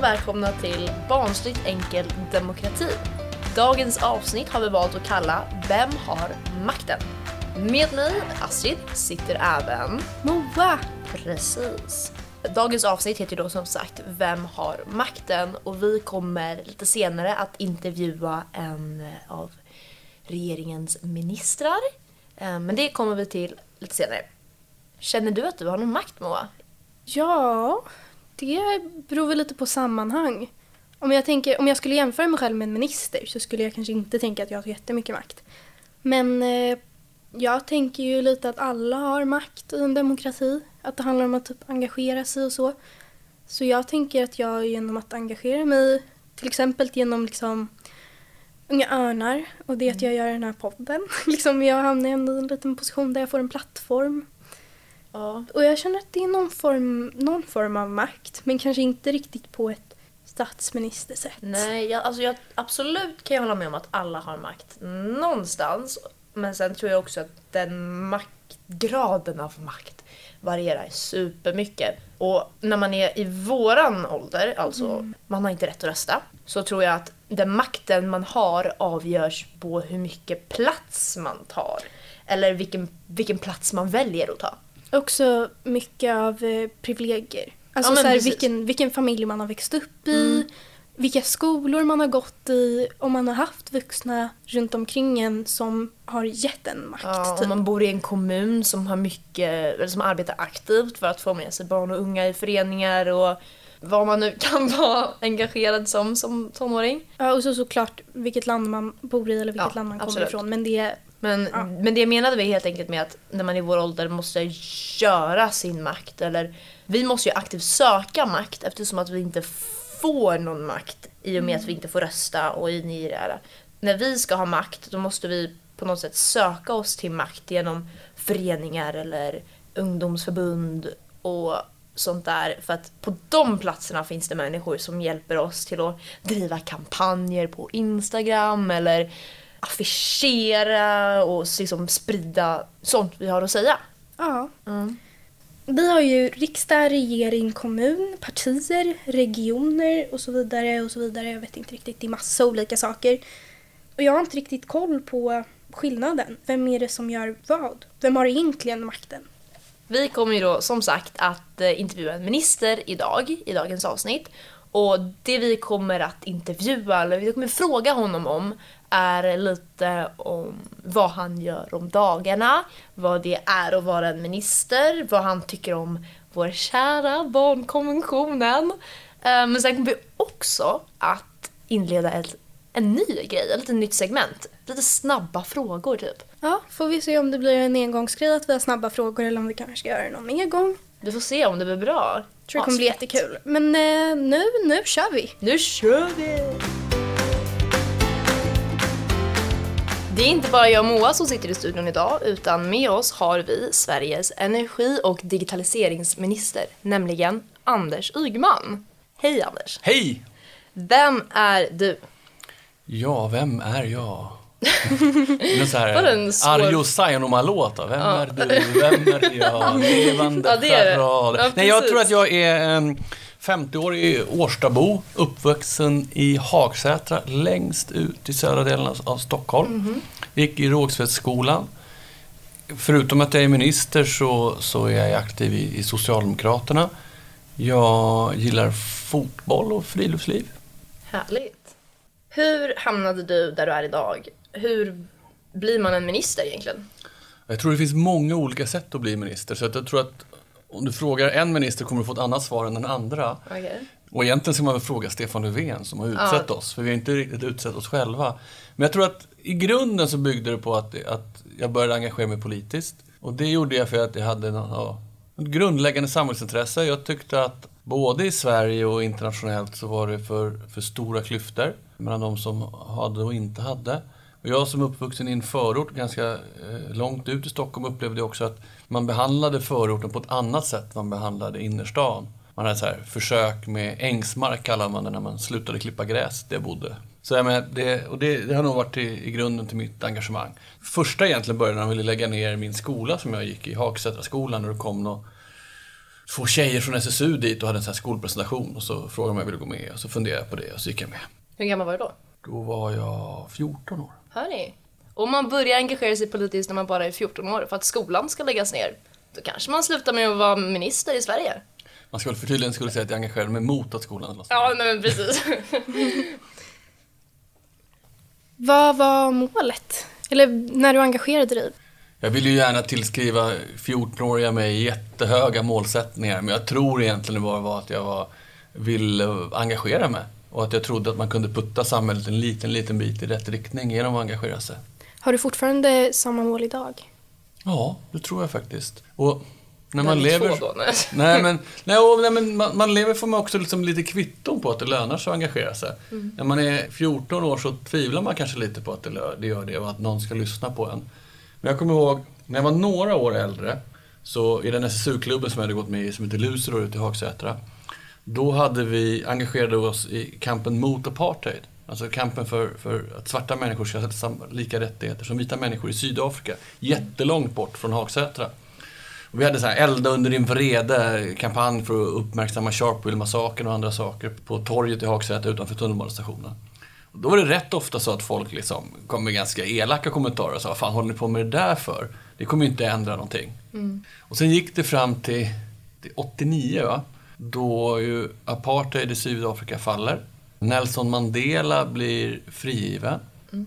och välkomna till Barnsligt enkel demokrati. Dagens avsnitt har vi valt att kalla Vem har makten? Med mig, Astrid, sitter även Moa! Precis. Dagens avsnitt heter då som sagt Vem har makten? Och vi kommer lite senare att intervjua en av regeringens ministrar. Eh, Men det kommer vi till lite senare. Känner du att du har någon makt Moa? Ja, det beror väl lite på sammanhang. Om jag, tänker, om jag skulle jämföra mig själv med en minister så skulle jag kanske inte tänka att jag har jättemycket makt. Men eh, jag tänker ju lite att alla har makt i en demokrati. Att det handlar om att typ engagera sig och så. Så jag tänker att jag genom att engagera mig, till exempel genom liksom Unga Örnar och det att jag gör den här podden. liksom jag hamnar ändå i en liten position där jag får en plattform. Ja. Och jag känner att det är någon form, någon form av makt, men kanske inte riktigt på ett statsministersätt. Nej, jag, alltså jag, absolut kan jag hålla med om att alla har makt någonstans. Men sen tror jag också att den maktgraden av makt varierar supermycket. Och när man är i våran ålder, alltså man har inte rätt att rösta, så tror jag att den makten man har avgörs på hur mycket plats man tar. Eller vilken, vilken plats man väljer att ta. Också mycket av eh, privilegier. Alltså Ja, så här, vilken, vilken familj man har växt upp i, Mm. vilka skolor man har gått i, om man har haft vuxna runt omkring en som har gett en makt. Ja, typ. om man bor i en kommun som har mycket, eller som arbetar aktivt för att få med sig barn och unga i föreningar och vad man nu kan vara engagerad som som tonåring. Ja, och så såklart vilket land man bor i eller vilket Ja, land man kommer absolut. ifrån. Men det, Men, Ja. men det menade vi helt enkelt med att när man i vår ålder måste göra sin makt eller vi måste ju aktivt söka makt eftersom att vi inte får någon makt i och med att vi inte får rösta och in i det här. När vi ska ha makt då måste vi på något sätt söka oss till makt genom föreningar eller ungdomsförbund och sånt där. För att på de platserna finns det människor som hjälper oss till att driva kampanjer på Instagram eller affischera och liksom sprida sånt vi har att säga. ja. Mm. Vi har ju riksdag, regering, kommun, partier, regioner och så vidare och så vidare. Jag vet inte riktigt, det är massa olika saker. Och jag har inte riktigt koll på skillnaden. Vem är det som gör vad? Vem har egentligen makten? Vi kommer ju då som sagt att eh, intervjua en minister idag, i dagens avsnitt. Och det vi kommer att intervjua, eller vi kommer fråga honom om, är lite om vad han gör om dagarna, vad det är att vara en minister, vad han tycker om vår kära barnkonventionen. Eh, Men sen kommer vi också att inleda ett, en ny grej, ett litet nytt segment. Lite snabba frågor typ. Ja, får vi se om det blir en engångsgrej att vi har snabba frågor eller om vi kanske ska göra det någon mer gång. Vi får se om det blir bra. tror det kommer bli jättekul. Men eh, nu, nu kör vi! Nu kör vi! Det är inte bara jag och Moa som sitter i studion idag, utan med oss har vi Sveriges energi och digitaliseringsminister, nämligen Anders Ygeman. Hej Anders! Hej! Vem är du? Ja, vem är jag? Någon så här en svår- Arjo Saijonmaa-låt Vem är du? Vem är jag? Levande Ja, det är det. Ja, Nej, jag tror att jag är en 50-årig Årstabo, uppvuxen i Hagsätra, längst ut i södra delen av, Stockholm. Mhm. Gick i Rågsvedsskolan. Förutom att jag är minister så, så är jag aktiv i, i Socialdemokraterna. Jag gillar fotboll och friluftsliv. Härligt. Hur hamnade du där du är idag? Hur blir man en minister egentligen? Jag tror det finns många olika sätt att bli minister. Så jag tror att om du frågar en minister kommer du få ett annat svar än den andra. Okej. Och egentligen ska man väl fråga Stefan Löfven som har utsett Ja. oss. För vi har inte riktigt utsett oss själva. Men jag tror att i grunden så byggde det på att, att jag började engagera mig politiskt. Och det gjorde jag för att jag hade en, ja, ett grundläggande samhällsintresse. Jag tyckte att både i Sverige och internationellt så var det för, för stora klyftor mellan de som hade och inte hade. Och jag som är uppvuxen i en förort ganska eh, långt ut i Stockholm upplevde också att man behandlade förorten på ett annat sätt än man behandlade innerstan. Man hade så här försök med ängsmark kallade man det när man slutade klippa gräs där jag bodde. Så jag menar, det, och det, det har nog varit i, i grunden till mitt engagemang. Första egentligen började när de ville lägga ner min skola som jag gick i, Hagsätraskolan, och det kom några två tjejer från SSU dit och hade en sån skolpresentation och så frågade de om jag ville gå med och så funderade jag på det och så gick jag med. Hur gammal var du då? Då var jag 14 år. Hör ni? Om man börjar engagera sig politiskt när man bara är 14 år för att skolan ska läggas ner, då kanske man slutar med att vara minister i Sverige. Man väl för tydligen skulle säga att jag engagerade mig mot att skolan lades ner. Ja, nej, men precis. Vad var målet? Eller när du engagerade dig? Jag vill ju gärna tillskriva 14-åriga mig jättehöga målsättningar men jag tror egentligen det bara var att jag var, ville engagera mig och att jag trodde att man kunde putta samhället en liten, liten bit i rätt riktning genom att engagera sig. Har du fortfarande samma mål idag? Ja, det tror jag faktiskt. Och när man lever... då, nej. Nej, men, nej, och, nej, men man, man lever får man också liksom lite kvitton på att det lönar sig att engagera sig. När man är 14 år så tvivlar man kanske lite på att det, det gör det och att någon ska lyssna på en. Men jag kommer ihåg, när jag var några år äldre, så i den SSU-klubben som jag hade gått med i, som heter Lucer ute i Hagsätra, då hade vi engagerade oss i kampen mot apartheid. Alltså kampen för, för att svarta människor ska ha samma- lika rättigheter som vita människor i Sydafrika. Jättelångt bort från Hagsätra. Och vi hade så här elda under din vrede kampanj för att uppmärksamma Sharpeville-massakern och andra saker på torget i Hagsätra utanför tunnelbanestationen. Då var det rätt ofta så att folk liksom kom med ganska elaka kommentarer och sa vad fan håller ni på med det där för? Det kommer ju inte ändra någonting. Och sen gick det fram till, till 89 va? Då ju apartheid i Sydafrika faller. Nelson Mandela blir frigiven.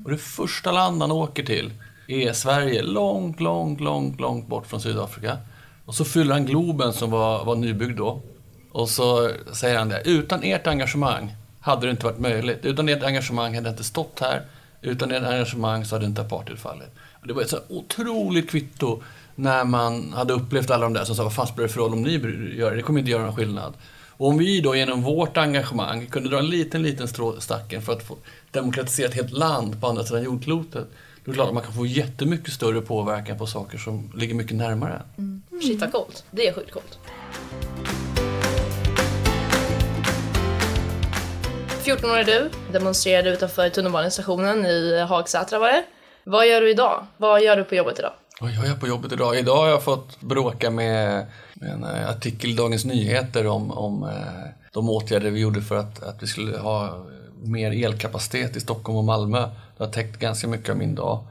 Och det första land han åker till är Sverige, långt, långt, långt, långt bort från Sydafrika. Och så fyller han Globen som var, var nybyggd då. Och så säger han det, utan ert engagemang hade det inte varit möjligt. Utan ert engagemang hade jag inte stått här. Utan ert engagemang så hade inte apartheid fallit. Och det var ett så otroligt kvitto när man hade upplevt alla de där som sa, vad fan spelar det för roll om ni gör det? Det kommer inte göra någon skillnad. Och om vi då genom vårt engagemang kunde dra en liten, liten strå stacken för att få demokratisera ett helt land på andra sidan jordklotet, då är det klart att man kan få jättemycket större påverkan på saker som ligger mycket närmare Mm. Shit vad coolt. Det är sjukt coolt. 14 år är du, demonstrerade utanför tunnelbanestationen i Hagsätra var det. Vad gör du idag? Vad gör du på jobbet idag? Vad gör jag på jobbet idag? Idag har jag fått bråka med en eh, artikel i Dagens Nyheter om, om eh, de åtgärder vi gjorde för att, att vi skulle ha mer elkapacitet i Stockholm och Malmö. Det har täckt ganska mycket av min dag.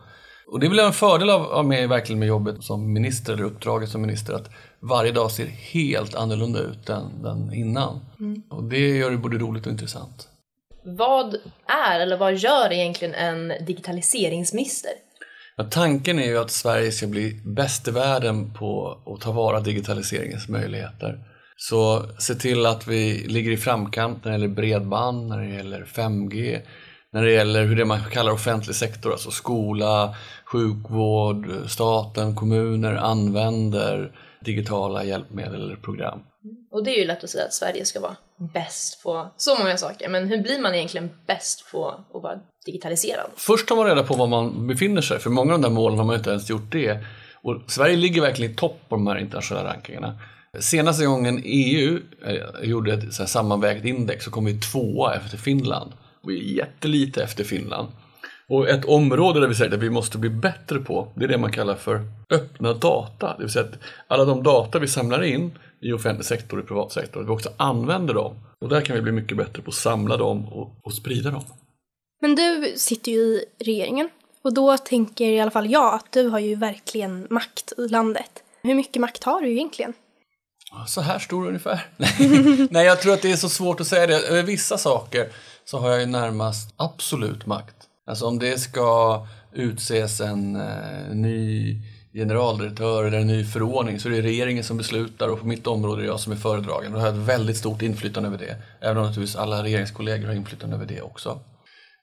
Och det är väl en fördel av, av med, verkligen med jobbet som minister, eller uppdraget som minister, att varje dag ser helt annorlunda ut än den innan. Och det gör det både roligt och intressant. Vad är, eller vad gör egentligen en digitaliseringsminister? Ja, tanken är ju att Sverige ska bli bäst i världen på att ta vara digitaliseringens möjligheter. Så se till att vi ligger i framkant när det gäller bredband, när det gäller 5G, när det gäller hur det man kallar offentlig sektor, alltså skola, sjukvård, staten, kommuner använder digitala hjälpmedel eller program. Och det är ju lätt att säga att Sverige ska vara bäst på så många saker, men hur blir man egentligen bäst på att vara digitaliserad? Först tar man reda på var man befinner sig, för många av de där målen har man inte ens gjort det. Och Sverige ligger verkligen i topp på de här internationella rankingarna. Senaste gången EU eh, gjorde ett så här sammanvägt index så kom vi tvåa efter Finland. Vi är jättelite efter Finland. Och ett område där vi säger att vi måste bli bättre på, det är det man kallar för öppna data. Det vill säga att alla de data vi samlar in i offentlig sektor och privat sektor, att vi också använder dem. Och där kan vi bli mycket bättre på att samla dem och, och sprida dem. Men du sitter ju i regeringen och då tänker i alla fall jag att du har ju verkligen makt i landet. Hur mycket makt har du egentligen? Så här stor ungefär. Nej, jag tror att det är så svårt att säga det. Över vissa saker så har jag ju närmast absolut makt. Alltså om det ska utses en eh, ny generaldirektör eller en ny förordning så är det regeringen som beslutar och på mitt område är det jag som är föredragen. Då har jag ett väldigt stort inflytande över det. Även om naturligtvis alla regeringskollegor har inflytande över det också.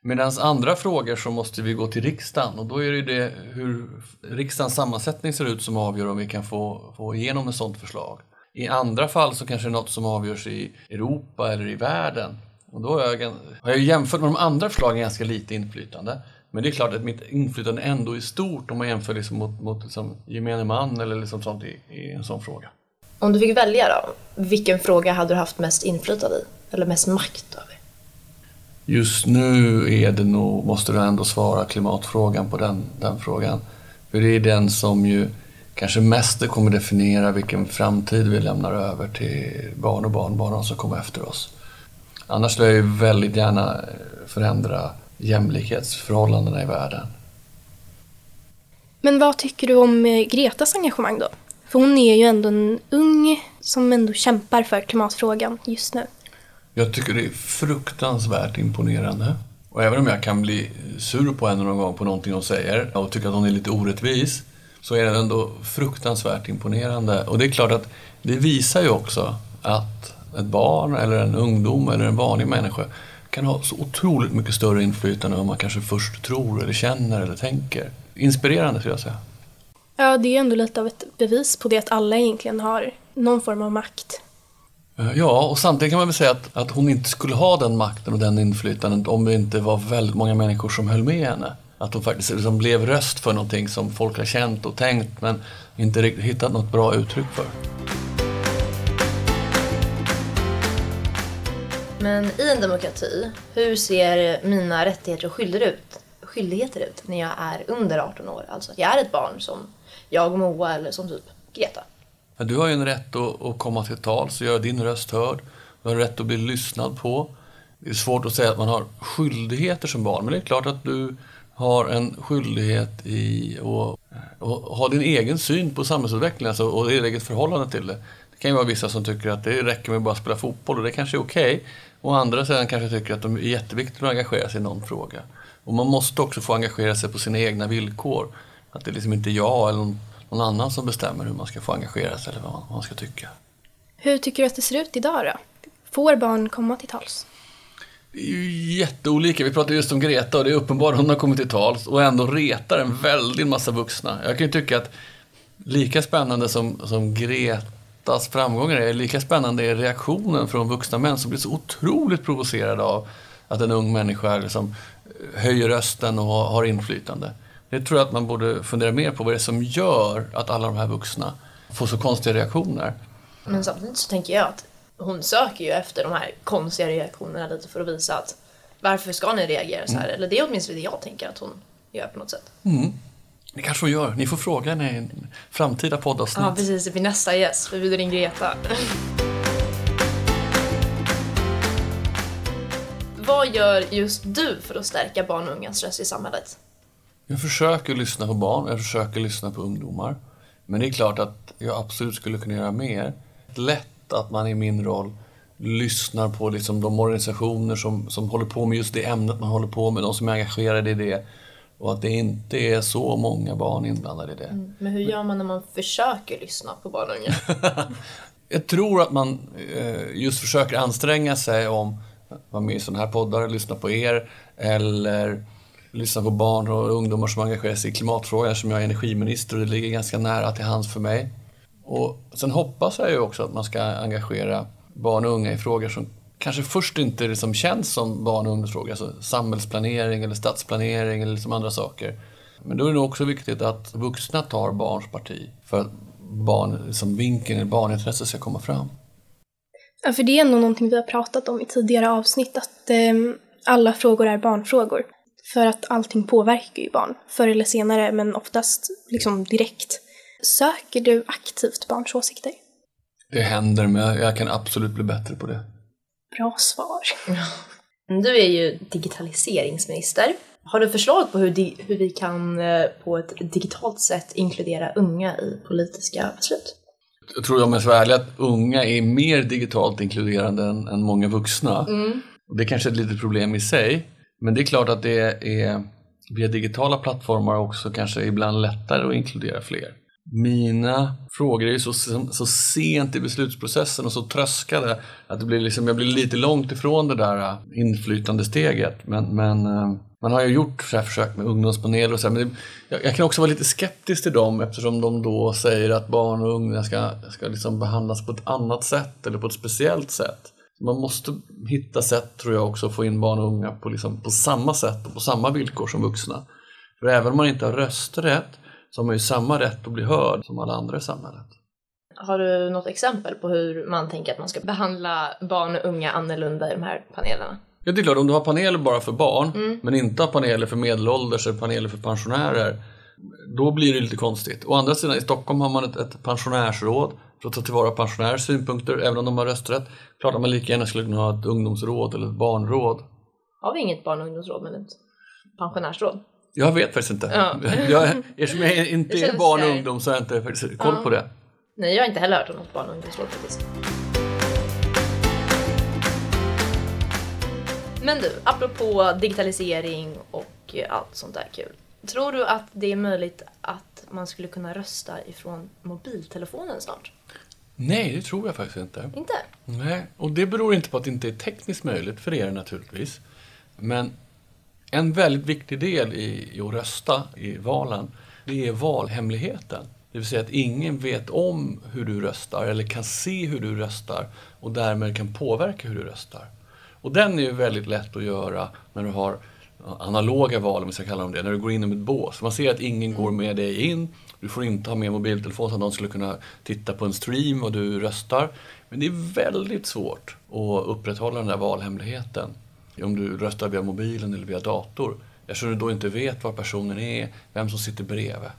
Medan andra frågor så måste vi gå till riksdagen och då är det ju det hur riksdagens sammansättning ser ut som avgör om vi kan få, få igenom ett sådant förslag. I andra fall så kanske det är något som avgörs i Europa eller i världen. Och då har jag, har jag jämfört med de andra förslagen ganska lite inflytande. Men det är klart att mitt inflytande ändå är stort om man jämför liksom mot, mot liksom gemene man eller liksom sånt i, i en sån fråga. Om du fick välja då, vilken fråga hade du haft mest inflytande i? Eller mest makt över? Just nu är det nog, måste du ändå svara klimatfrågan på den, den frågan. För det är den som ju kanske mest kommer definiera vilken framtid vi lämnar över till barn och barnbarn som kommer efter oss. Annars skulle jag ju väldigt gärna förändra jämlikhetsförhållandena i världen. Men vad tycker du om eh, Gretas engagemang då? För hon är ju ändå en ung som ändå kämpar för klimatfrågan just nu. Jag tycker det är fruktansvärt imponerande. Och även om jag kan bli sur på henne någon gång på någonting hon säger och tycka att hon är lite orättvis så är det ändå fruktansvärt imponerande. Och det är klart att det visar ju också att ett barn eller en ungdom eller en vanlig människa kan ha så otroligt mycket större inflytande än man kanske först tror eller känner eller tänker. Inspirerande skulle jag säga. Ja, det är ändå lite av ett bevis på det att alla egentligen har någon form av makt. Eh, ja, och samtidigt kan man väl säga att, att hon inte skulle ha den makten och den inflytandet om det inte var väldigt många människor som höll med henne. Att hon faktiskt liksom blev röst för någonting som folk har känt och tänkt men inte riktigt hittat något bra uttryck för. Men i en demokrati, hur ser mina rättigheter och skyldigheter ut, skyldigheter ut när jag är under 18 år? Alltså att jag är ett barn som jag och Moa eller som typ Greta. Du har ju en rätt att, att komma till tals och göra din röst hörd. Du har rätt att bli lyssnad på. Det är svårt att säga att man har skyldigheter som barn, men det är klart att du har en skyldighet i att, att ha din egen syn på samhällsutvecklingen alltså, och ditt eget förhållande till det. Det kan ju vara vissa som tycker att det räcker med att bara spela fotboll och det kanske är okej. Okay. Och andra sidan kanske tycker att det är jätteviktigt att engagera sig i någon fråga. Och man måste också få engagera sig på sina egna villkor. Att det är liksom inte jag eller någon, annan som bestämmer hur man ska få engagera sig eller vad man, ska tycka. Hur tycker du att det ser ut idag då? Får barn komma till tals? Det är ju jätteolika. Vi pratade just om Greta och det är uppenbart att hon har kommit till tals och ändå retar en väldig massa vuxna. Jag kan ju tycka att lika spännande som, som Gretas framgångar är, lika spännande är reaktionen från vuxna män som blir så otroligt provocerade av att en ung människa liksom höjer rösten och har inflytande. Det tror jag att man borde fundera mer på vad det är som gör att alla de här vuxna får så konstiga reaktioner. Men samtidigt så tänker jag att hon söker ju efter de här konstiga reaktionerna lite för att visa att varför ska ni reagera så här? Mm. Eller det är åtminstone det jag tänker att hon gör på något sätt. Mm. Det kanske hon gör. Ni får fråga henne i en framtida poddavsnitt. Ja, precis. Det blir nästa gäst. Vi bjuder in Greta. Vad gör just du för att stärka barn och ungas röst i samhället? Jag försöker lyssna på barn, jag försöker lyssna på ungdomar. Men det är klart att jag absolut skulle kunna göra mer. Lätt att man i min roll lyssnar på liksom de organisationer som, som håller på med just det ämnet man håller på med, de som är engagerade i det. Och att det inte är så många barn inblandade i det. Mm. Men hur gör man när man försöker lyssna på barn och unga? Jag tror att man eh, just försöker anstränga sig om att vara med i sådana här poddar, lyssna på er eller lyssna på barn och ungdomar som engagerar sig i klimatfrågan som jag är energiminister och det ligger ganska nära till hands för mig. Och sen hoppas jag ju också att man ska engagera barn och unga i frågor som kanske först inte liksom känns som barn och ungdomsfrågor, alltså samhällsplanering eller stadsplanering eller liksom andra saker. Men då är det också viktigt att vuxna tar barns parti för att barn, liksom vinkeln, barnintresse ska komma fram. Ja, för det är ändå någonting vi har pratat om i tidigare avsnitt, att eh, alla frågor är barnfrågor. För att allting påverkar ju barn, förr eller senare, men oftast liksom direkt. Söker du aktivt barns åsikter? Det händer, men jag kan absolut bli bättre på det. Bra svar. Du är ju digitaliseringsminister. Har du förslag på hur, hur vi kan eh, på ett digitalt sätt inkludera unga i politiska beslut? Jag tror om jag ska vara ärlig att unga är mer digitalt inkluderande än, än många vuxna. Mm. Det är kanske är ett litet problem i sig. Men det är klart att det är via digitala plattformar också kanske ibland lättare att inkludera fler mina frågor är ju så, så sent i beslutsprocessen och så tröskade att det blir liksom, jag blir lite långt ifrån det där inflytande inflytandesteget. Men, men äh, man har ju gjort så här försök med ungdomspaneler och så här, men det, jag, jag, kan också vara lite skeptisk till dem eftersom de då säger att barn och unga ska, ska liksom behandlas på ett annat sätt eller på ett speciellt sätt. Man måste hitta sätt, tror jag, också att få in barn och unga på, liksom, på samma sätt och på samma villkor som vuxna. För även om man inte har rösträtt så har man ju samma rätt att bli hörd som alla andra i samhället. Har du något exempel på hur man tänker att man ska behandla barn och unga annorlunda i de här panelerna? Ja, det är klart, om du har paneler bara för barn, mm. men inte har paneler för medelålders eller paneler för pensionärer, Då blir det lite konstigt. Å andra sidan, i Stockholm har man ett, ett pensionärsråd för att ta tillvara pensionärers synpunkter, även om de har rösträtt. Klart att man lika gärna skulle kunna ha ett ungdomsråd eller ett barnråd. Har vi inget barn och ungdomsråd men ett pensionärsråd? Jag vet faktiskt inte. Ja. Jag, eftersom jag inte är barn och ungdom så har jag inte faktiskt koll Ja. på det. Nej, jag har inte heller hört om något barn och ungdomsråd faktiskt. Men du, apropå digitalisering och allt sånt där kul. Tror du att det är möjligt att man skulle kunna rösta ifrån mobiltelefonen snart? Nej, det tror jag faktiskt inte. Inte? Nej, och det beror inte på att det inte är tekniskt möjligt, för det är det naturligtvis. Men en väldigt viktig del i, i att rösta i valen, det är valhemligheten. Det vill säga att ingen vet om hur du röstar eller kan se hur du röstar och därmed kan påverka hur du röstar. Och den är ju väldigt lätt att göra när du har analoga val, om vi ska kalla dem det, när du går in i ett bås. Man ser att ingen går med dig in, du får inte ha med mobiltelefon så att någon skulle kunna titta på en stream och du röstar. Men det är väldigt svårt att upprätthålla den där valhemligheten om du röstar via mobilen eller via dator. Eftersom du då inte vet var personen är, vem som sitter bredvid.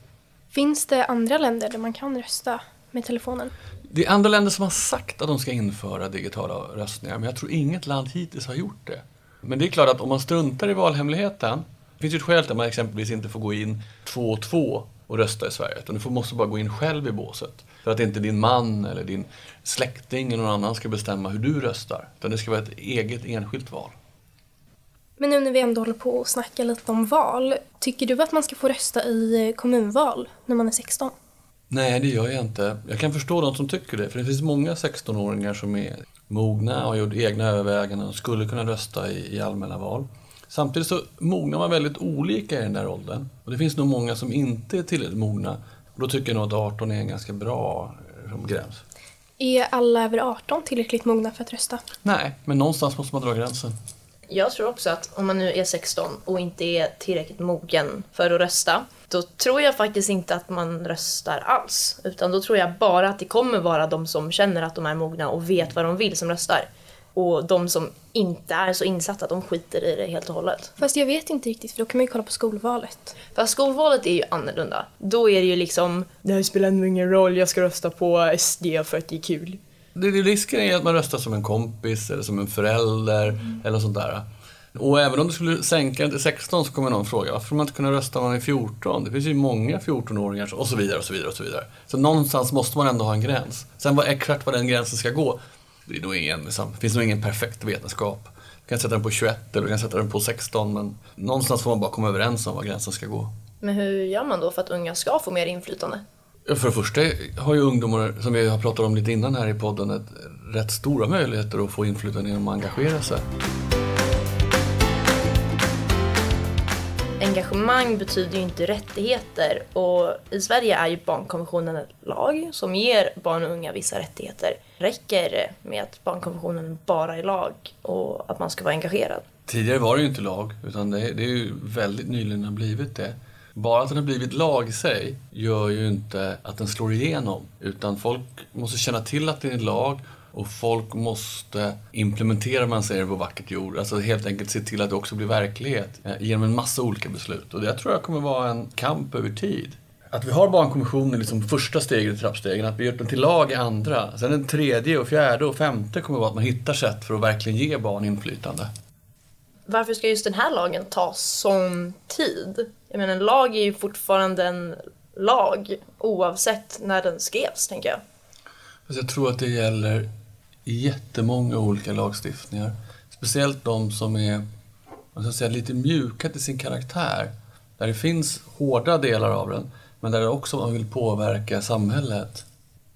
Finns det andra länder där man kan rösta med telefonen? Det är andra länder som har sagt att de ska införa digitala röstningar, men jag tror inget land hittills har gjort det. Men det är klart att om man struntar i valhemligheten, det finns ju ett skäl till att man exempelvis inte får gå in två och två och rösta i Sverige, utan du får- måste bara gå in själv i båset. För att inte din man eller din släkting eller någon annan ska bestämma hur du röstar, utan det ska vara ett eget enskilt val. Men nu när vi ändå håller på och snackar lite om val, tycker du att man ska få rösta i eh, kommunval när man är 16? Nej, det gör jag inte. Jag kan förstå de som tycker det, för det finns många 16-åringar som är mogna och har gjort egna överväganden och skulle kunna rösta i, i allmänna val. Samtidigt så mognar man väldigt olika i den där åldern. Och det finns nog många som inte är tillräckligt mogna. Och då tycker jag nog att 18 är en ganska bra eh, gräns. Är alla över 18 tillräckligt mogna för att rösta? Nej, men någonstans måste man dra gränsen. Jag tror också att om man nu är 16 och inte är tillräckligt mogen för att rösta, då tror jag faktiskt inte att man röstar alls. Utan då tror jag bara att det kommer vara de som känner att de är mogna och vet vad de vill som röstar. Och de som inte är så insatta, de skiter i det helt och hållet. Fast jag vet inte riktigt, för då kan man ju kolla på skolvalet. Fast skolvalet är ju annorlunda. Då är det ju liksom, det här spelar nog ingen roll, jag ska rösta på SD för att det är kul. Det, det risken är att man röstar som en kompis eller som en förälder eller något sånt där. Och även om du skulle sänka den till 16 så kommer någon fråga varför man inte kunna rösta när man är 14? Det finns ju många 14-åringar så- och så vidare och så vidare och så vidare. Så någonstans måste man ändå ha en gräns. Sen vad exakt vad den gränsen ska gå, det är nog ingen, liksom, det finns nog ingen perfekt vetenskap. Du kan sätta den på 21 eller du kan sätta den på 16 men någonstans får man bara komma överens om var gränsen ska gå. Men hur gör man då för att unga ska få mer inflytande? För det första har ju ungdomar, som vi har pratat om lite innan här i podden, ett, rätt stora möjligheter att få inflytande genom att engagera sig. Engagemang betyder ju inte rättigheter och i Sverige är ju barnkonventionen en lag som ger barn och unga vissa rättigheter. Räcker det med att barnkonventionen bara är lag och att man ska vara engagerad? Tidigare var det ju inte lag, utan det, det är ju väldigt nyligen har blivit det. Bara att den har blivit lag i sig gör ju inte att den slår igenom. Utan folk måste känna till att det är en lag och folk måste implementera, man säger på vackert jord, alltså helt enkelt se till att det också blir verklighet eh, genom en massa olika beslut. Och det tror jag kommer vara en kamp över tid. Att vi har barnkonventionen liksom första steget i trappstegen, att vi gör den till lag i andra. Sen den tredje och fjärde och femte kommer att vara att man hittar sätt för att verkligen ge barn inflytande. Varför ska just den här lagen ta sån tid? Jag menar, en lag är ju fortfarande en lag oavsett när den skrevs, tänker jag. Alltså jag tror att det gäller jättemånga olika lagstiftningar. Speciellt de som är vad ska säga, lite mjuka till sin karaktär. Där det finns hårda delar av den, men där det också man vill påverka samhället.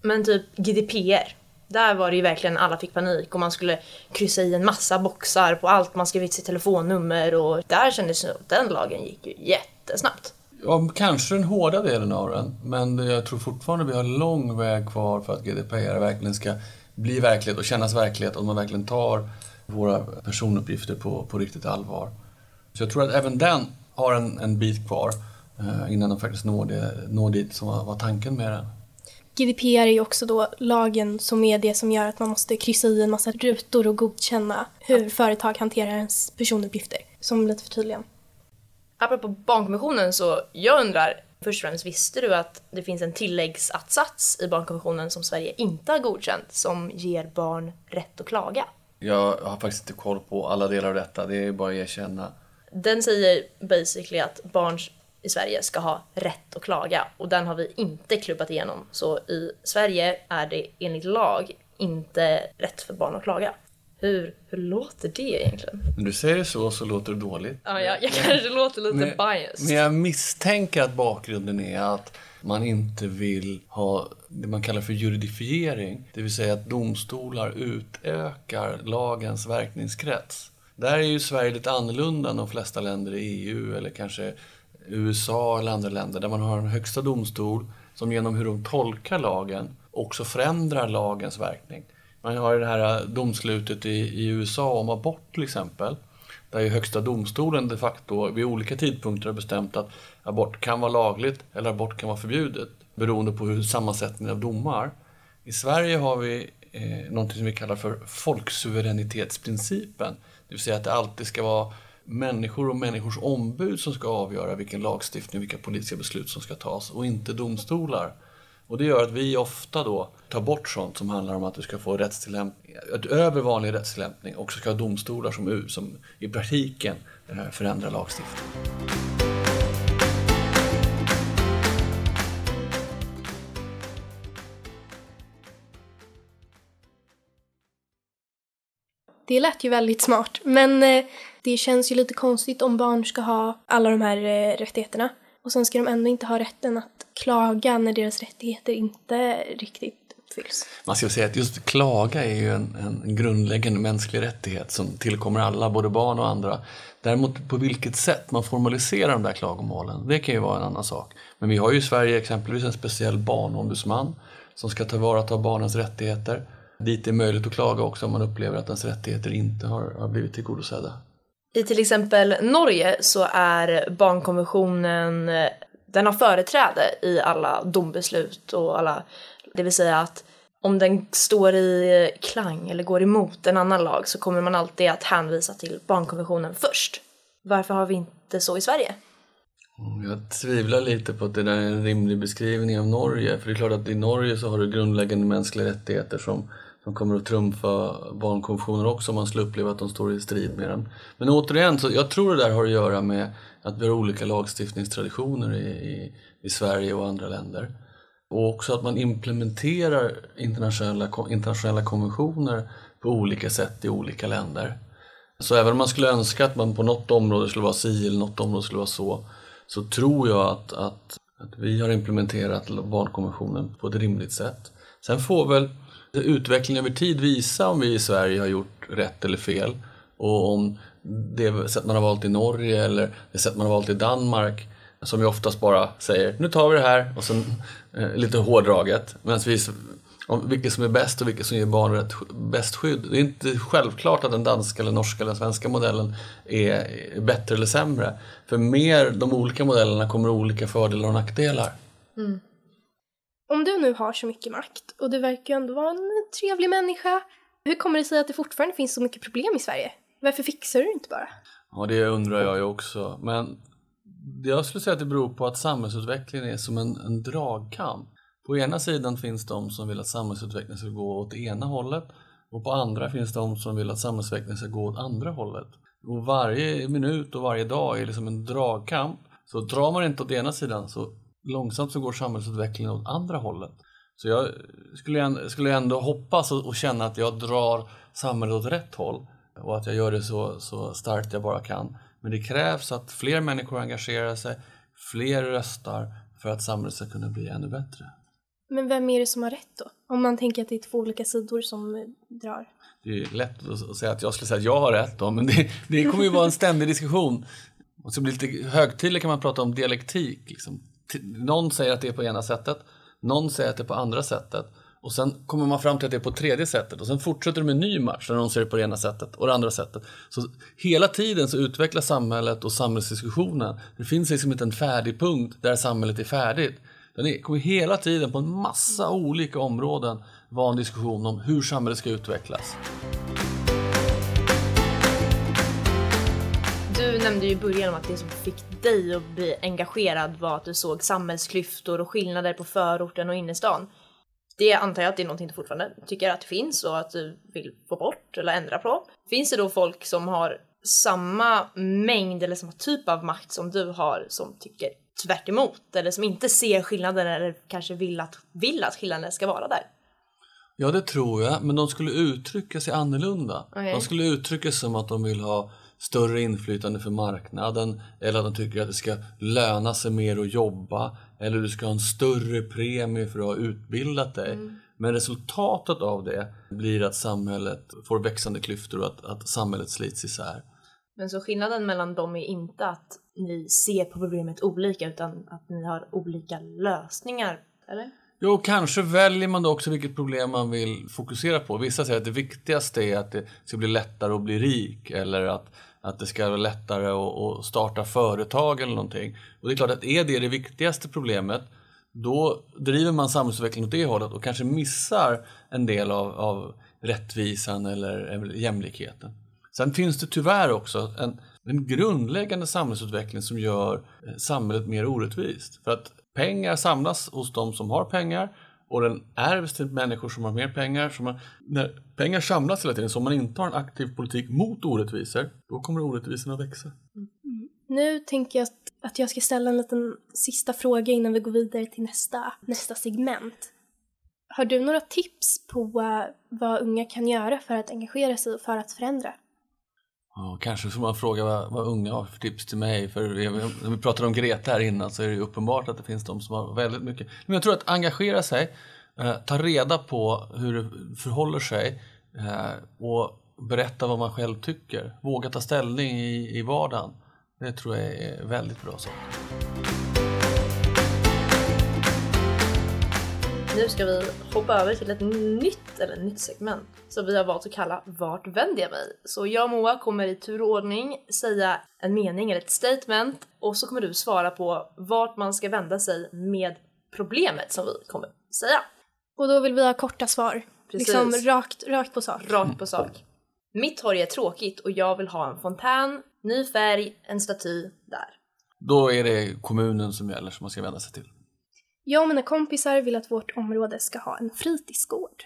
Men typ GDPR, där var det ju verkligen alla fick panik och man skulle kryssa i en massa boxar på allt, man skrev ut sitt telefonnummer och där kändes det som att den lagen gick ju jättesnabbt. Ja, kanske den hårda delen av den, men jag tror fortfarande vi har lång väg kvar för att GDPR verkligen ska bli verklighet och kännas verklighet och man verkligen tar våra personuppgifter på, på riktigt allvar. Så jag tror att även den har en, en bit kvar eh, innan de faktiskt når, det, når dit som var, var tanken med den. GDPR är ju också då lagen som är det som gör att man måste kryssa i en massa rutor och godkänna hur företag hanterar ens personuppgifter. Som lite förtydligan. Apropå barnkonventionen så jag undrar, Först och främst, visste du att det finns en tilläggsatsats i barnkonventionen som Sverige inte har godkänt som ger barn rätt att klaga? Jag har faktiskt inte koll på alla delar av detta, det är bara att erkänna. Den säger basically att barn i Sverige ska ha rätt att klaga och den har vi inte klubbat igenom. Så i Sverige är det enligt lag inte rätt för barn att klaga. Hur, hur låter det egentligen? När du säger så så låter det dåligt. Ja, jag, jag kanske låter lite Men, biased. men jag misstänker att bakgrunden är att man inte vill ha det man kallar för juridifiering. Det vill säga att domstolar utökar lagens verkningskrets. Där är ju Sverige lite annorlunda än de flesta länder i EU eller kanske USA eller andra länder där man har en högsta domstol som genom hur de tolkar lagen också förändrar lagens verkning. Man har ju det här domslutet i, i USA om abort till exempel. Där ju högsta domstolen de facto vid olika tidpunkter har bestämt att abort kan vara lagligt eller abort kan vara förbjudet beroende på hur sammansättningen av domar. I Sverige har vi eh, någonting som vi kallar för folksuveränitetsprincipen. Det vill säga att det alltid ska vara människor och människors ombud som ska avgöra vilken lagstiftning, vilka politiska beslut som ska tas och inte domstolar. Och det gör att vi ofta då tar bort sånt som handlar om att du ska få rättstillämpning, utöver vanlig rättstillämpning också ska ha domstolar som, som i praktiken förändrar lagstiftningen. Det lät ju väldigt smart, men eh, det känns ju lite konstigt om barn ska ha alla de här eh, rättigheterna och sen ska de ändå inte ha rätten att klaga när deras rättigheter inte riktigt uppfylls. Man ska säga att just klaga är ju en, en grundläggande mänsklig rättighet som tillkommer alla, både barn och andra. Däremot på vilket sätt man formaliserar de där klagomålen, det kan ju vara en annan sak. Men vi har ju i Sverige exempelvis en speciell barnombudsman som ska ta vara på barnens rättigheter. Dit är möjligt att klaga också om man upplever att ens rättigheter inte har, har blivit tillgodosedda. I till exempel Norge så är barnkonventionen, den har företräde i alla dombeslut och alla, det vill säga att om den står i klang eller går emot en annan lag så kommer man alltid att hänvisa till barnkonventionen först. Varför har vi inte så i Sverige? Mm, jag tvivlar lite på att det där är en rimlig beskrivning av Norge. För det är klart att i Norge så har du grundläggande mänskliga rättigheter som som kommer att trumfa barnkonventioner också om man skulle uppleva att de står i strid med den. Men återigen, så jag tror det där har att göra med att vi har olika lagstiftningstraditioner i, i, i Sverige och andra länder. Och också att man implementerar internationella, internationella konventioner på olika sätt i olika länder. Så även om man skulle önska att man på något område skulle vara si eller något område skulle vara så, så tror jag att, att, att vi har implementerat barnkonventionen på ett rimligt sätt. Sen får väl utvecklingen över tid visa om vi i Sverige har gjort rätt eller fel. Och om det sätt man har valt i Norge eller det sätt man har valt i Danmark som vi oftast bara säger nu tar vi det här och sen eh, lite hårdraget. Medan vi om vilket som är bäst och vilket som ger barnet bäst skydd. Det är inte självklart att den danska, eller norska eller svenska modellen är bättre eller sämre. För mer de olika modellerna kommer olika fördelar och nackdelar. Mm. Om du nu har så mycket makt och du verkar ju ändå vara en trevlig människa. Hur kommer det sig att det fortfarande finns så mycket problem i Sverige? Varför fixar du det inte bara? Ja, det undrar jag ju också. Men jag skulle säga att det beror på att samhällsutvecklingen är som en, en dragkamp. På ena sidan finns de som vill att samhällsutvecklingen ska gå åt det ena hållet och på andra finns de som vill att samhällsutvecklingen ska gå åt andra hållet. Och varje minut och varje dag är liksom en dragkamp. Så drar man inte åt ena sidan så långsamt så går samhällsutvecklingen åt andra hållet. Så jag skulle, skulle ändå hoppas och, känna att jag drar samhället åt rätt håll och att jag gör det så, så starkt jag bara kan. Men det krävs att fler människor engagerar sig, fler röstar för att samhället ska kunna bli ännu bättre. Men vem är det som har rätt då? Om man tänker att det är två olika sidor som drar. Det är lätt att säga att jag skulle säga att jag har rätt då, men det, det kommer ju vara en ständig diskussion. Och så blir lite högtidligt kan man prata om dialektik. Liksom någon säger att det är på ena sättet, någon säger att det är på andra sättet. Och sen kommer man fram till att det är på tredje sättet och sen fortsätter du med en ny match där någon säger det på det ena sättet och det andra sättet. Så hela tiden så utvecklas samhället och samhällsdiskussionen. Det finns liksom inte en färdig punkt där samhället är färdigt. Det kommer hela tiden på en massa olika områden vara en diskussion om hur samhället ska utvecklas. Nämnde ju i början att det som fick dig att bli engagerad var att du såg samhällsklyftor och skillnader på förorten och innerstan. Det antar jag att det är någonting du fortfarande tycker att det finns och att du vill få bort eller ändra på. Finns det då folk som har samma mängd eller samma typ av makt som du har som tycker tvärt emot, eller som inte ser skillnaden eller kanske vill att, vill att skillnaden ska vara där? Ja, det tror jag, men de skulle uttrycka sig annorlunda. Okej. De skulle uttrycka sig som att de vill ha större inflytande för marknaden eller att de tycker att det ska löna sig mer att jobba eller du ska ha en större premie för att ha utbildat dig. Men resultatet av det blir att samhället får växande klyftor och att, att samhället slits isär. Men så skillnaden mellan dem är inte att ni ser på problemet olika utan att ni har olika lösningar, eller? Jo, kanske väljer man då också vilket problem man vill fokusera på. Vissa säger att det viktigaste är att det ska bli lättare att bli rik eller att, att det ska vara lättare att, starta företag eller någonting. Och det är klart att är det det viktigaste problemet då driver man samhällsutvecklingen åt det hållet och kanske missar en del av, av rättvisan eller, jämlikheten. Sen finns det tyvärr också en, en grundläggande samhällsutveckling som gör eh, samhället mer orättvist. För att pengar samlas hos de som har pengar och den ärvs till människor som har mer pengar. Som har, när pengar samlas hela tiden, så om man inte har en aktiv politik mot orättvisor, då kommer orättvisorna att växa. Mm. Nu tänker jag att- att jag ska ställa en liten sista fråga innan vi går vidare till nästa, nästa segment. Har du några tips på eh, vad unga kan göra för att engagera sig och för att förändra? Ja, kanske får man fråga vad, vad unga har för tips till mig. För när vi pratade om Greta här innan så är det ju uppenbart att det finns de som har väldigt mycket. Men jag tror att engagera sig, eh, ta reda på hur det förhåller sig eh, och berätta vad man själv tycker. Våga ta ställning i, i vardagen. Det tror jag är väldigt bra saker. Nu ska vi hoppa över till ett nytt, eller nytt segment som vi har valt att kalla Vart vänder jag mig? Så jag och Moa kommer i tur och ordning säga en mening eller ett statement och så kommer du svara på vart man ska vända sig med problemet som vi kommer säga. Och då vill vi ha korta svar. Precis. Liksom rakt, rakt på sak. Rakt på sak. Mitt torg är tråkigt och jag vill ha en fontän, ny färg, en staty där. Då är det kommunen som gäller som man ska vända sig till. Jag och mina kompisar vill att vårt område ska ha en fritidsgård.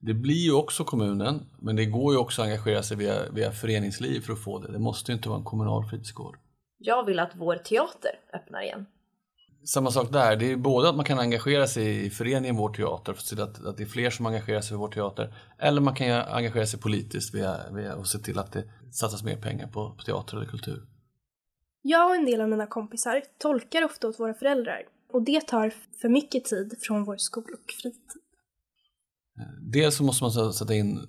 Det blir ju också kommunen, men det går ju också att engagera sig via, via föreningsliv för att få det. Det måste ju inte vara en kommunal fritidsgård. Jag vill att vår teater öppnar igen. Samma sak där, det är både att man kan engagera sig i föreningen Vår Teater för att se till att, att det är fler som engagerar sig i Vår Teater. Eller man kan engagera sig politiskt via, via att se till att det satsas mer pengar på, på teater eller kultur. Jag och en del av mina kompisar tolkar ofta åt våra föräldrar och det tar för mycket tid från vår skol och fritid. Dels så måste man sätta in eh,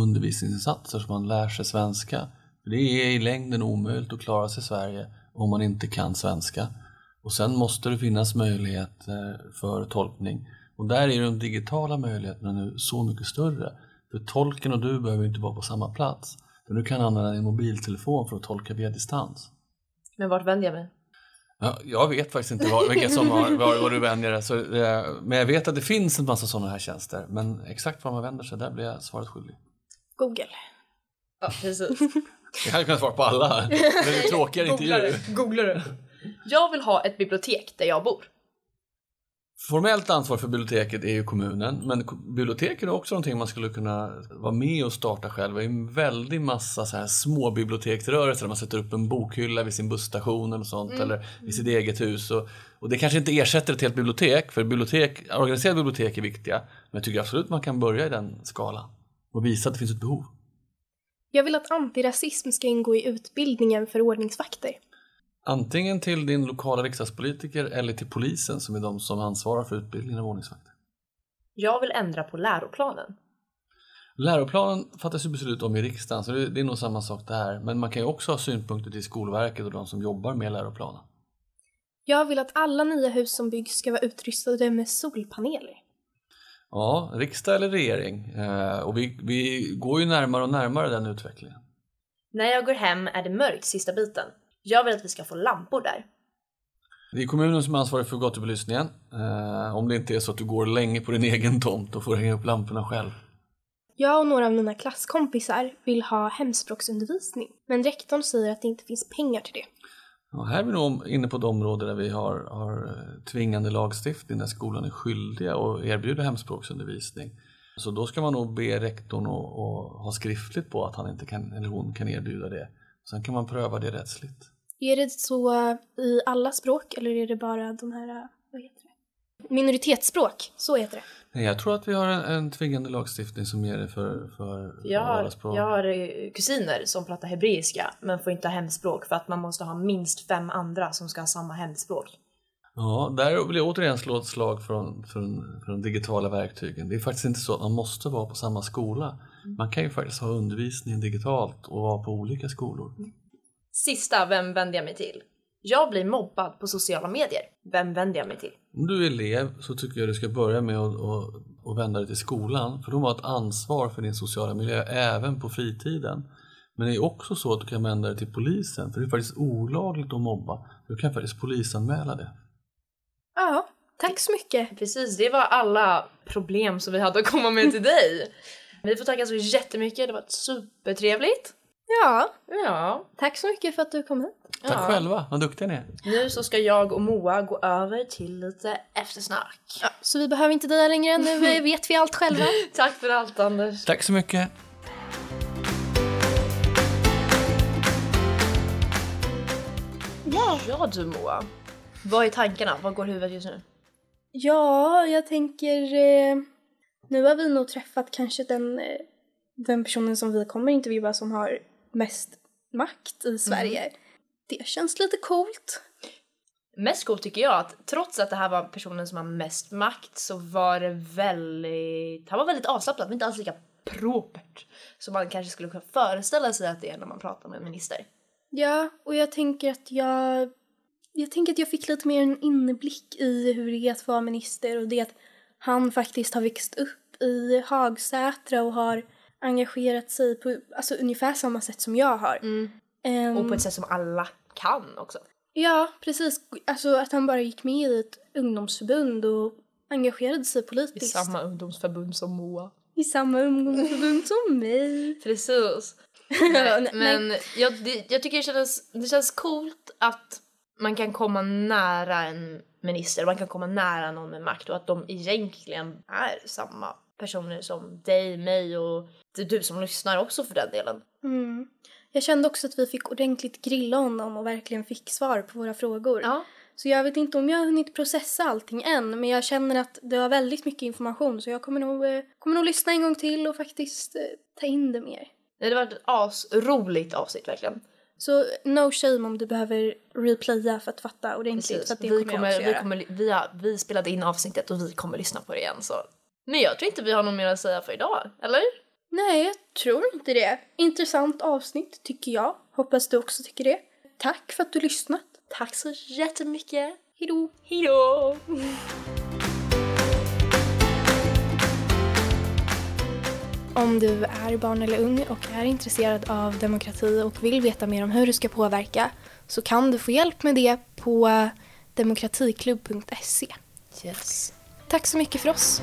undervisningsinsatser så man lär sig svenska. För Det är i längden omöjligt att klara sig i Sverige om man inte kan svenska. Och sen måste det finnas möjlighet eh, för tolkning. Och där är de digitala möjligheterna nu så mycket större. För tolken och du behöver inte vara på samma plats. Du kan använda din mobiltelefon för att tolka via distans. Men vart vänder jag mig? Ja, jag vet faktiskt inte vad, vilka som har, var, var du vänjer dig. Så, eh, Men jag vet att det finns en massa sådana här tjänster. Men exakt var man vänder sig, där blir jag svaret skyldig. Google. Ja, precis. Jag hade kunnat svara på alla, men det är tråkigare intervju. Googlar du. Jag vill ha ett bibliotek där jag bor. Formellt ansvar för biblioteket är ju kommunen, men biblioteken är också någonting man skulle kunna vara med och starta själv. Det är en väldig massa så här små biblioteksrörelser där man sätter upp en bokhylla vid sin busstation eller sånt, eller i sitt eget hus. Och, och det kanske inte ersätter ett helt bibliotek, för bibliotek, organiserade bibliotek är viktiga. Men jag tycker absolut man kan börja i den skalan och visa att det finns ett behov. Jag vill att antirasism ska ingå i utbildningen för ordningsvakter. Antingen till din lokala riksdagspolitiker eller till polisen som är de som ansvarar för utbildningen av ordningsvakter. Jag vill ändra på läroplanen. Läroplanen fattas ju beslut om i riksdagen, så det är nog samma sak där. Men man kan ju också ha synpunkter till Skolverket och de som jobbar med läroplanen. Jag vill att alla nya hus som byggs ska vara utrustade med solpaneler. Ja, riksdag eller regering. Eh, och vi, vi går ju närmare och närmare den utvecklingen. När jag går hem är det mörkt sista biten. Jag vill att vi ska få lampor där. Det är kommunen som är ansvarig för gatubelysningen. Eh, om det inte är så att du går länge på din egen tomt och får hänga upp lamporna själv. Jag och några av mina klasskompisar vill ha hemspråksundervisning. Men rektorn säger att det inte finns pengar till det. Ja, här är vi nog inne på ett område där vi har, har eh, tvingande lagstiftning där skolan är skyldiga att erbjuda hemspråksundervisning. Så då ska man nog be rektorn att, att ha skriftligt på att han inte kan, eller hon kan erbjuda det. Sen kan man pröva det rättsligt. Är det så i alla språk eller är det bara de här, vad heter det? Minoritetsspråk, så heter det. Nej, Jag tror att vi har en, en tvingande lagstiftning som ger det för, för Jag alla har, språk. jag har eh, kusiner som pratar hebreiska men får inte ha hemspråk för att man måste ha minst fem andra som ska ha samma hemspråk. Ja, där vill jag återigen slå ett slag för, för, för de digitala verktygen. Det är faktiskt inte så att man måste vara på samma skola. Man kan ju faktiskt ha undervisning digitalt och vara på olika skolor. Sista, vem vänder jag mig till? Jag blir mobbad på sociala medier. Vem vänder jag mig till? Om du är elev så tycker jag du ska börja med att, att, att vända dig till skolan. För de har ett ansvar för din sociala miljö även på fritiden. Men det är också så att du kan vända dig till polisen. För det är faktiskt olagligt att mobba. Du kan faktiskt polisanmäla det. Ja, tack så mycket. Precis, det var alla problem som vi hade att komma med till dig. Vi får tacka så jättemycket, det var supertrevligt. Ja, Ja, tack så mycket för att du kom hit. Tack Ja. själva, vad duktiga ni är. nu så ska jag och Moa gå över till lite eftersnack. Ja, så vi behöver inte dig längre, nu vet vi allt själva. Tack för allt Anders. Tack så mycket. Ja. Ja du Moa, vad är tankarna? Vad går huvudet just nu? Ja, jag tänker... Eh, nu har vi nog träffat kanske den, eh, den personen som vi kommer intervjua som har mest makt i Sverige. Det känns lite coolt. Mest coolt tycker jag att trots att det här var personen som har mest makt så var det väldigt, han var väldigt avslappnad men inte alls lika propert som man kanske skulle kunna föreställa sig att det är när man pratar med en minister. Ja, och jag tänker att jag... Jag tänker att jag fick lite mer en inblick i hur det är att vara minister och det att han faktiskt har växt upp i Hagsätra och har engagerat sig på alltså, ungefär samma sätt som jag har. Ehm, Och på ett sätt som alla kan också. Ja, precis. Alltså att han bara gick med i ett ungdomsförbund och engagerade sig I politiskt. samma ungdomsförbund som Moa. I samma ungdomsförbund som mig. Precis. Nej, Men jag, det, jag tycker det känns, det känns coolt att man kan komma nära en minister, man kan komma nära någon med makt och att de egentligen är samma personer som dig, mig och du, som lyssnar också för den delen. Mm. Jag kände också att vi fick ordentligt grilla honom och verkligen fick svar på våra frågor. Ja. Så jag vet inte om jag har hunnit processa allting än, men jag känner att det var väldigt mycket information så jag kommer nog, eh, kommer nog lyssna en gång till och faktiskt eh, ta in det mer. Det varit ett asroligt avsnitt verkligen. Så no shame om du behöver replaya för att fatta ordentligt. För att det vi, kommer, kommer, vi, kommer, vi, har, vi spelade in avsnittet och vi kommer lyssna på det igen så. Men jag tror inte vi har något mer att säga för idag, eller? Nej, jag tror inte det. Intressant avsnitt tycker jag. Hoppas du också tycker det. Tack för att du lyssnat. Tack så jättemycket! Hejdå! Hejdå! Om du är barn eller ung och är intresserad av demokrati och vill veta mer om hur du ska påverka så kan du få hjälp med det på demokratiklubb.se. Yes. Tack så mycket för oss.